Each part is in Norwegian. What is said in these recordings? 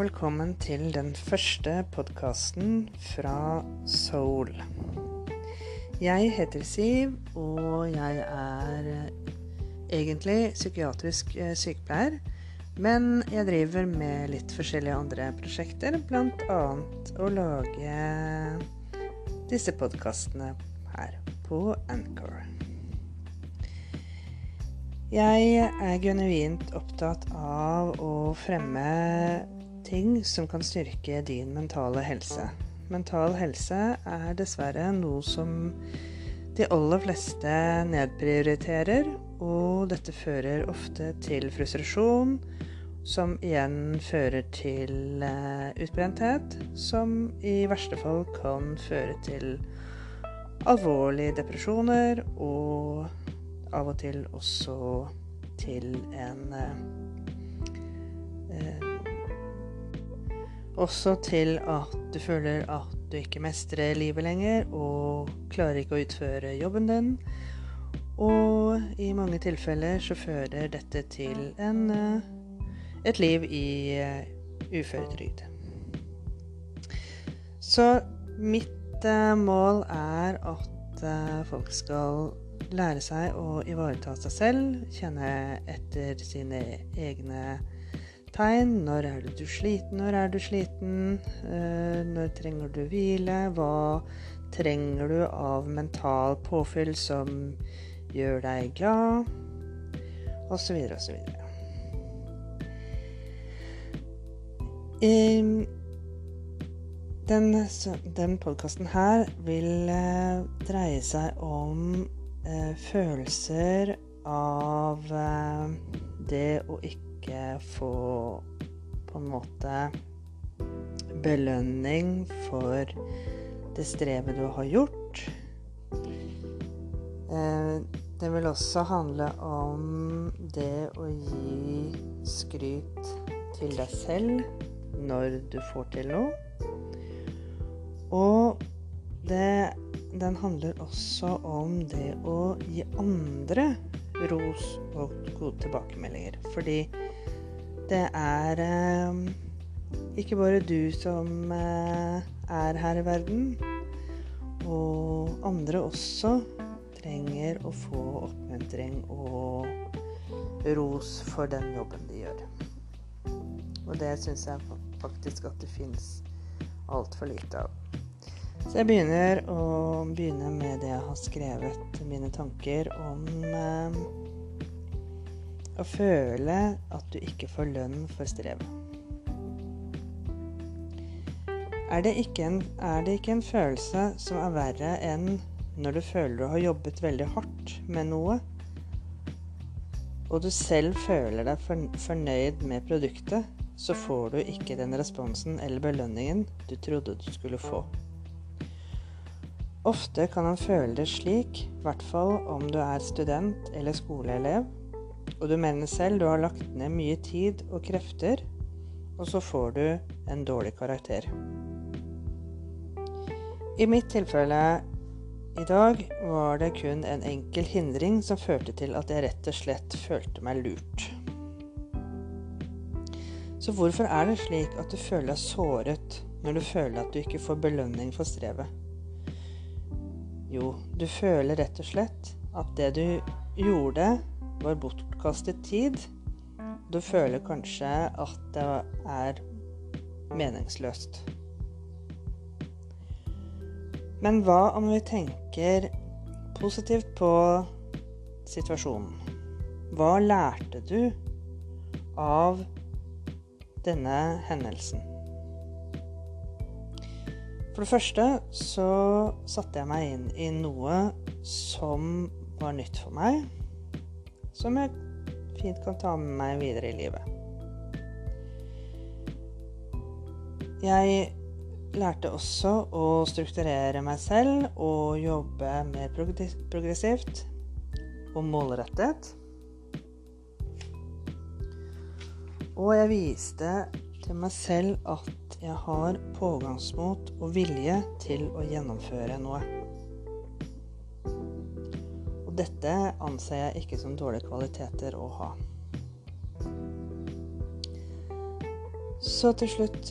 velkommen til den første podkasten fra Soul. Jeg heter Siv, og jeg er egentlig psykiatrisk eh, sykepleier. Men jeg driver med litt forskjellige andre prosjekter, bl.a. å lage disse podkastene her på Anchor. Jeg er genuint opptatt av å fremme ting som kan styrke din mentale helse. Mental helse er dessverre noe som de aller fleste nedprioriterer, og dette fører ofte til frustrasjon, som igjen fører til uh, utbrenthet, som i verste fall kan føre til alvorlige depresjoner, og av og til også til en Også til at du føler at du ikke mestrer livet lenger, og klarer ikke å utføre jobben din. Og i mange tilfeller så fører dette til en, et liv i uføretrygd. Så mitt mål er at folk skal lære seg å ivareta seg selv, kjenne etter sine egne tegn. Når er du sliten? Når er du sliten? Når trenger du hvile? Hva trenger du av mental påfyll som gjør deg glad? Og så videre og så videre. Den, den podkasten her vil eh, dreie seg om eh, følelser av eh, det å ikke få på en måte belønning for det strevet du har gjort. Eh, det vil også handle om det å gi skryt til deg selv når du får til noe. Og det, den handler også om det å gi andre ros og gode tilbakemeldinger. Fordi det er eh, ikke bare du som eh, er her i verden. Og andre også trenger å få oppmuntring og ros for den jobben de gjør. Og det syns jeg faktisk at det fins altfor lite av. Så jeg begynner å begynne med det jeg har skrevet, mine tanker om eh, å føle at du ikke får lønn for strevet. Er er det ikke en følelse som er verre enn når du føler du har jobbet veldig hardt med noe, og du selv føler deg fornøyd med produktet, så får du ikke den responsen eller belønningen du trodde du skulle få. Ofte kan man føle det slik, i hvert fall om du er student eller skoleelev, og du mener selv du har lagt ned mye tid og krefter, og så får du en dårlig karakter. I mitt tilfelle i dag var det kun en enkel hindring som førte til at jeg rett og slett følte meg lurt. Så hvorfor er det slik at du føler deg såret når du føler at du ikke får belønning for strevet? Jo, du føler rett og slett at det du gjorde, var bortkastet tid. Du føler kanskje at det er meningsløst. Men hva om vi tenker positivt på situasjonen? Hva lærte du av denne hendelsen? For det første så satte jeg meg inn i noe som var nytt for meg, som jeg fint kan ta med meg videre i livet. Jeg lærte også å strukturere meg selv og jobbe mer progressivt og målrettet. Og jeg viste til meg selv at jeg har pågangsmot og vilje til å gjennomføre noe. Dette anser jeg ikke som dårlige kvaliteter å ha. Så til slutt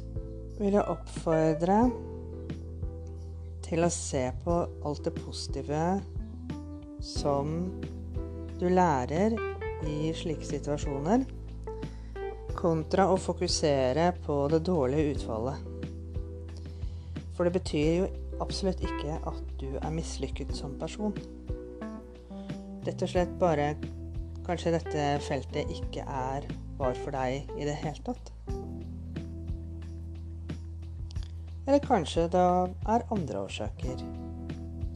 vil jeg oppfordre til å se på alt det positive som du lærer i slike situasjoner, kontra å fokusere på det dårlige utfallet. For det betyr jo absolutt ikke at du er mislykket som person. Rett og slett bare kanskje dette feltet ikke er var for deg i det hele tatt. Eller kanskje det er andre årsaker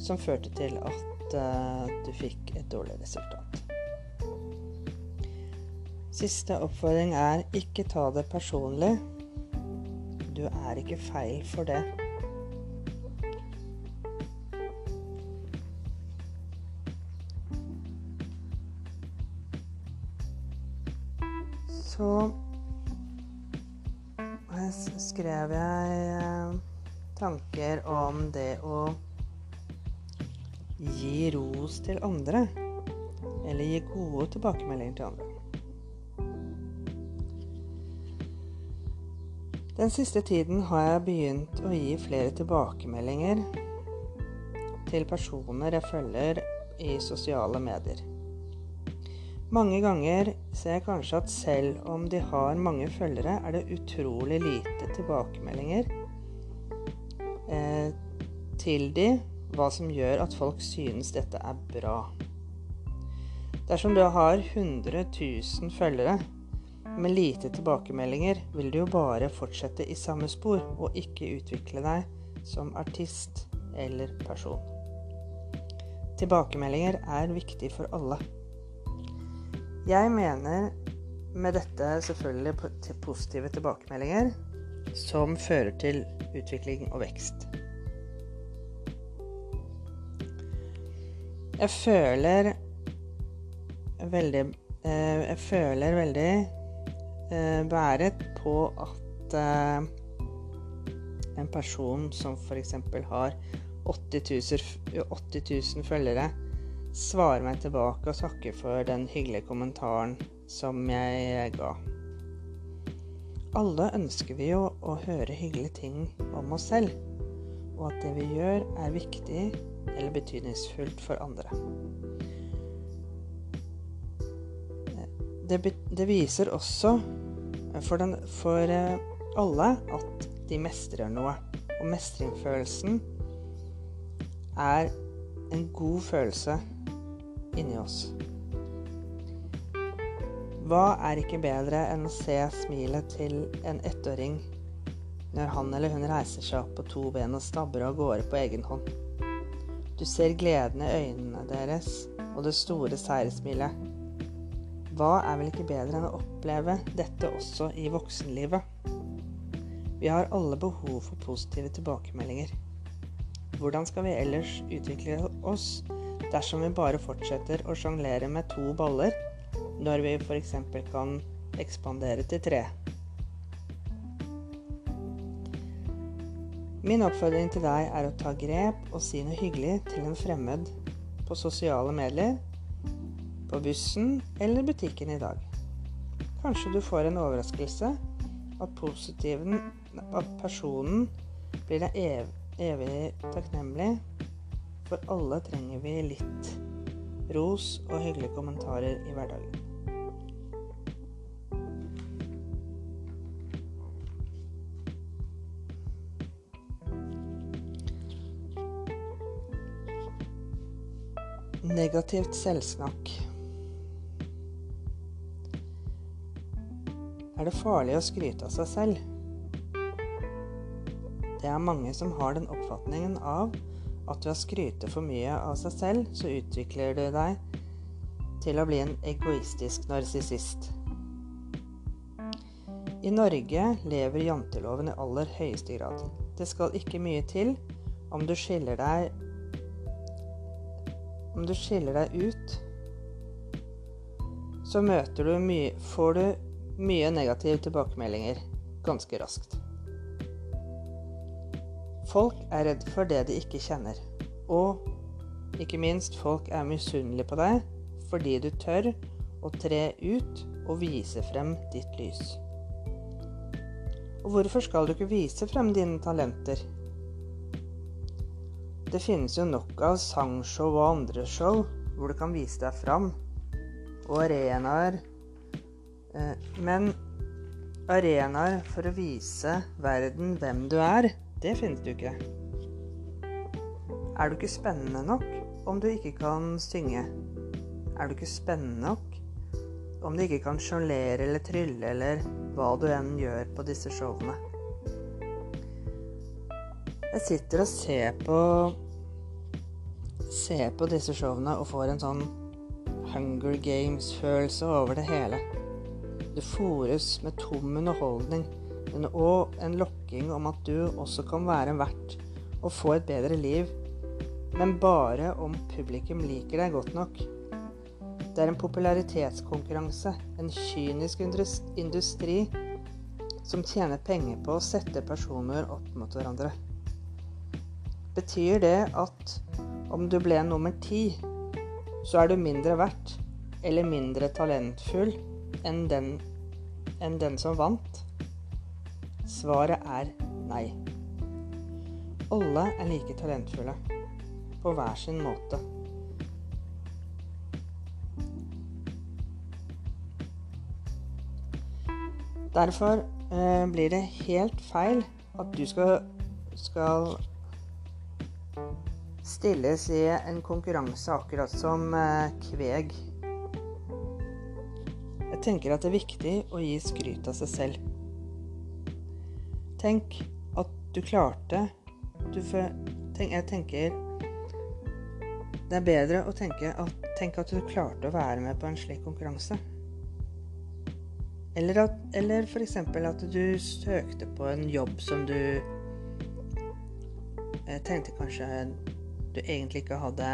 som førte til at uh, du fikk et dårlig resultat. Siste oppfordring er ikke ta det personlig. Du er ikke feil for det. Så skrev jeg eh, tanker om det å gi ros til andre. Eller gi gode tilbakemeldinger til andre. Den siste tiden har jeg begynt å gi flere tilbakemeldinger til personer jeg følger i sosiale medier. Mange ganger ser jeg kanskje at selv om de har mange følgere, er det utrolig lite tilbakemeldinger eh, til de hva som gjør at folk synes dette er bra. Dersom du har 100 000 følgere med lite tilbakemeldinger, vil du jo bare fortsette i samme spor og ikke utvikle deg som artist eller person. Tilbakemeldinger er viktig for alle. Jeg mener med dette selvfølgelig positive tilbakemeldinger som fører til utvikling og vekst. Jeg føler veldig eh, Jeg føler veldig eh, bæret på at eh, en person som f.eks. har 80 000, 80 000 følgere, svarer meg tilbake og takke for den hyggelige kommentaren som jeg ga. Alle ønsker vi jo å høre hyggelige ting om oss selv, og at det vi gjør, er viktig eller betydningsfullt for andre. Det, det viser også for, den, for eh, alle at de mestrer noe. Og mestringsfølelsen er en god følelse inni oss. Hva er ikke bedre enn å se smilet til en ettåring når han eller hun reiser seg opp på to ben og stabber av gårde på egen hånd? Du ser gleden i øynene deres og det store seiersmilet. Hva er vel ikke bedre enn å oppleve dette også i voksenlivet? Vi har alle behov for positive tilbakemeldinger. Hvordan skal vi ellers utvikle oss dersom vi bare fortsetter å sjonglere med to baller når vi f.eks. kan ekspandere til tre. Min oppfordring til deg er å ta grep og si noe hyggelig til en fremmed på sosiale medier, på bussen eller butikken i dag. Kanskje du får en overraskelse, at, at personen blir deg ev evig takknemlig for alle trenger vi litt ros og hyggelige kommentarer i hverdagen. Negativt selvsnakk. Er det farlig å skryte av seg selv? Det er mange som har den oppfatningen av at ved å skryte for mye av seg selv, så utvikler du deg til å bli en egoistisk narsissist. I Norge lever janteloven i aller høyeste grad. Det skal ikke mye til om du skiller deg Om du skiller deg ut, så møter du mye Får du mye negative tilbakemeldinger ganske raskt. Folk er redd for det de ikke kjenner. Og ikke minst, folk er misunnelige på deg fordi du tør å tre ut og vise frem ditt lys. Og hvorfor skal du ikke vise frem dine talenter? Det finnes jo nok av sangshow og andre show hvor du kan vise deg fram, og arenaer. Eh, men arenaer for å vise verden hvem du er, det finnes du ikke. Er du ikke spennende nok om du ikke kan synge? Er du ikke spennende nok om du ikke kan sjonglere eller trylle eller hva du enn gjør på disse showene? Jeg sitter og ser på ser på disse showene og får en sånn Hunger Games-følelse over det hele. Det fòres med tom underholdning, men òg en lokking om at du også kan være en verdt og få et bedre liv, men bare om publikum liker deg godt nok. Det er en popularitetskonkurranse, en kynisk industri som tjener penger på å sette personer opp mot hverandre. Betyr det at om du ble nummer ti, så er du mindre verdt eller mindre talentfull enn den, enn den som vant? Svaret er nei. Alle er like talentfulle, på hver sin måte. Derfor eh, blir det helt feil at du skal, skal stilles i en konkurranse akkurat som eh, kveg. Jeg tenker at det er viktig å gi skryt av seg selv. Tenk at du klarte du for, tenk, Jeg tenker Det er bedre å tenke at, tenk at du klarte å være med på en slik konkurranse. Eller, at, eller f.eks. at du søkte på en jobb som du jeg tenkte kanskje du egentlig ikke hadde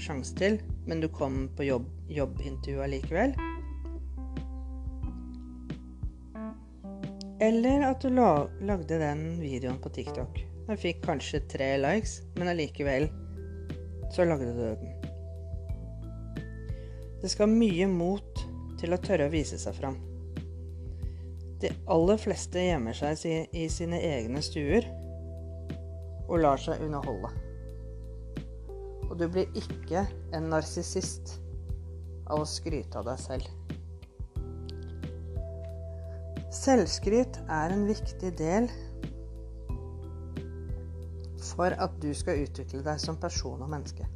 sjanse til, men du kom på jobb, jobbintervju allikevel. Eller at du lagde den videoen på TikTok. Den fikk kanskje tre likes, men allikevel så lagde du den. Det skal mye mot til å tørre å vise seg fram. De aller fleste gjemmer seg i sine egne stuer og lar seg underholde. Og du blir ikke en narsissist av å skryte av deg selv. Selvskryt er en viktig del for at du skal utvikle deg som person og menneske.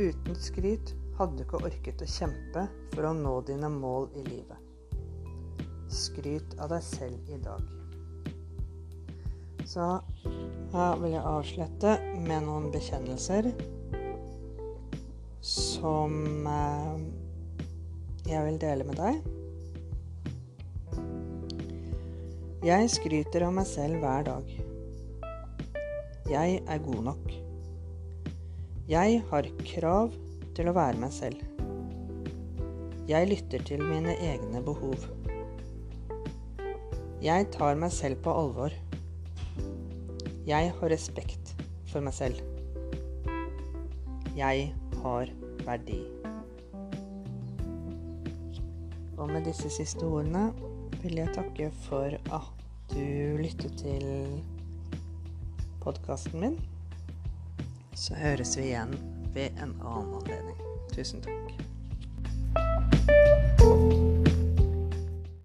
Uten skryt hadde du ikke orket å kjempe for å nå dine mål i livet. Skryt av deg selv i dag. Så her vil jeg avslutte med noen bekjennelser som eh, jeg vil dele med deg. Jeg skryter av meg selv hver dag. Jeg er god nok. Jeg har krav til å være meg selv. Jeg lytter til mine egne behov. Jeg tar meg selv på alvor. Jeg har respekt for meg selv. Jeg har verdi. Og med disse siste ordene vil jeg takke for at du lyttet til podkasten min. Så høres vi igjen ved en annen anledning. Tusen takk.